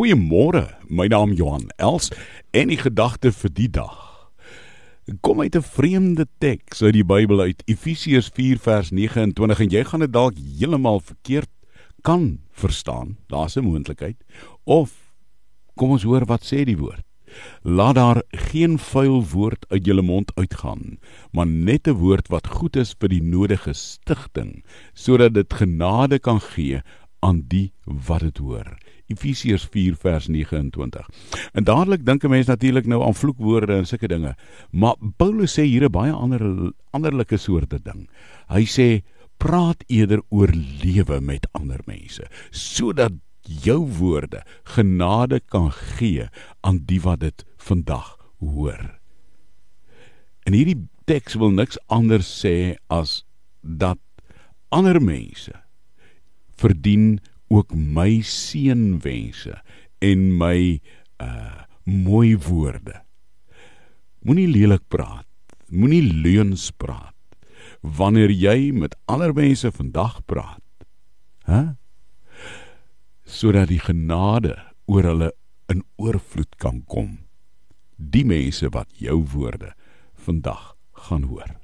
Goeiemôre. My naam Johan Els en die gedagte vir die dag. Kom uit 'n vreemde teks uit die Bybel uit Efesiërs 4 vers 29 en jy gaan dit dalk heeltemal verkeerd kan verstaan. Daar's 'n moontlikheid. Of kom ons hoor wat sê die woord. Laat daar geen vuil woord uit julle mond uitgaan, maar net 'n woord wat goed is vir die nodige stigting, sodat dit genade kan gee aan die wat dit hoor. Efesiërs 4 vers 29. En dadelik dink 'n mens natuurlik nou aan vloekwoorde en sulke dinge. Maar Paulus sê hier 'n baie ander anderlike soorte ding. Hy sê praat eerder oor lewe met ander mense sodat jou woorde genade kan gee aan die wat dit vandag hoor. En hierdie teks wil niks anders sê as dat ander mense verdien ook my seënwense en my uh mooi woorde. Moenie lelik praat. Moenie leuns praat wanneer jy met ander mense vandag praat. Hæ? Huh? Sodat die genade oor hulle in oorvloed kan kom. Die mense wat jou woorde vandag gaan hoor.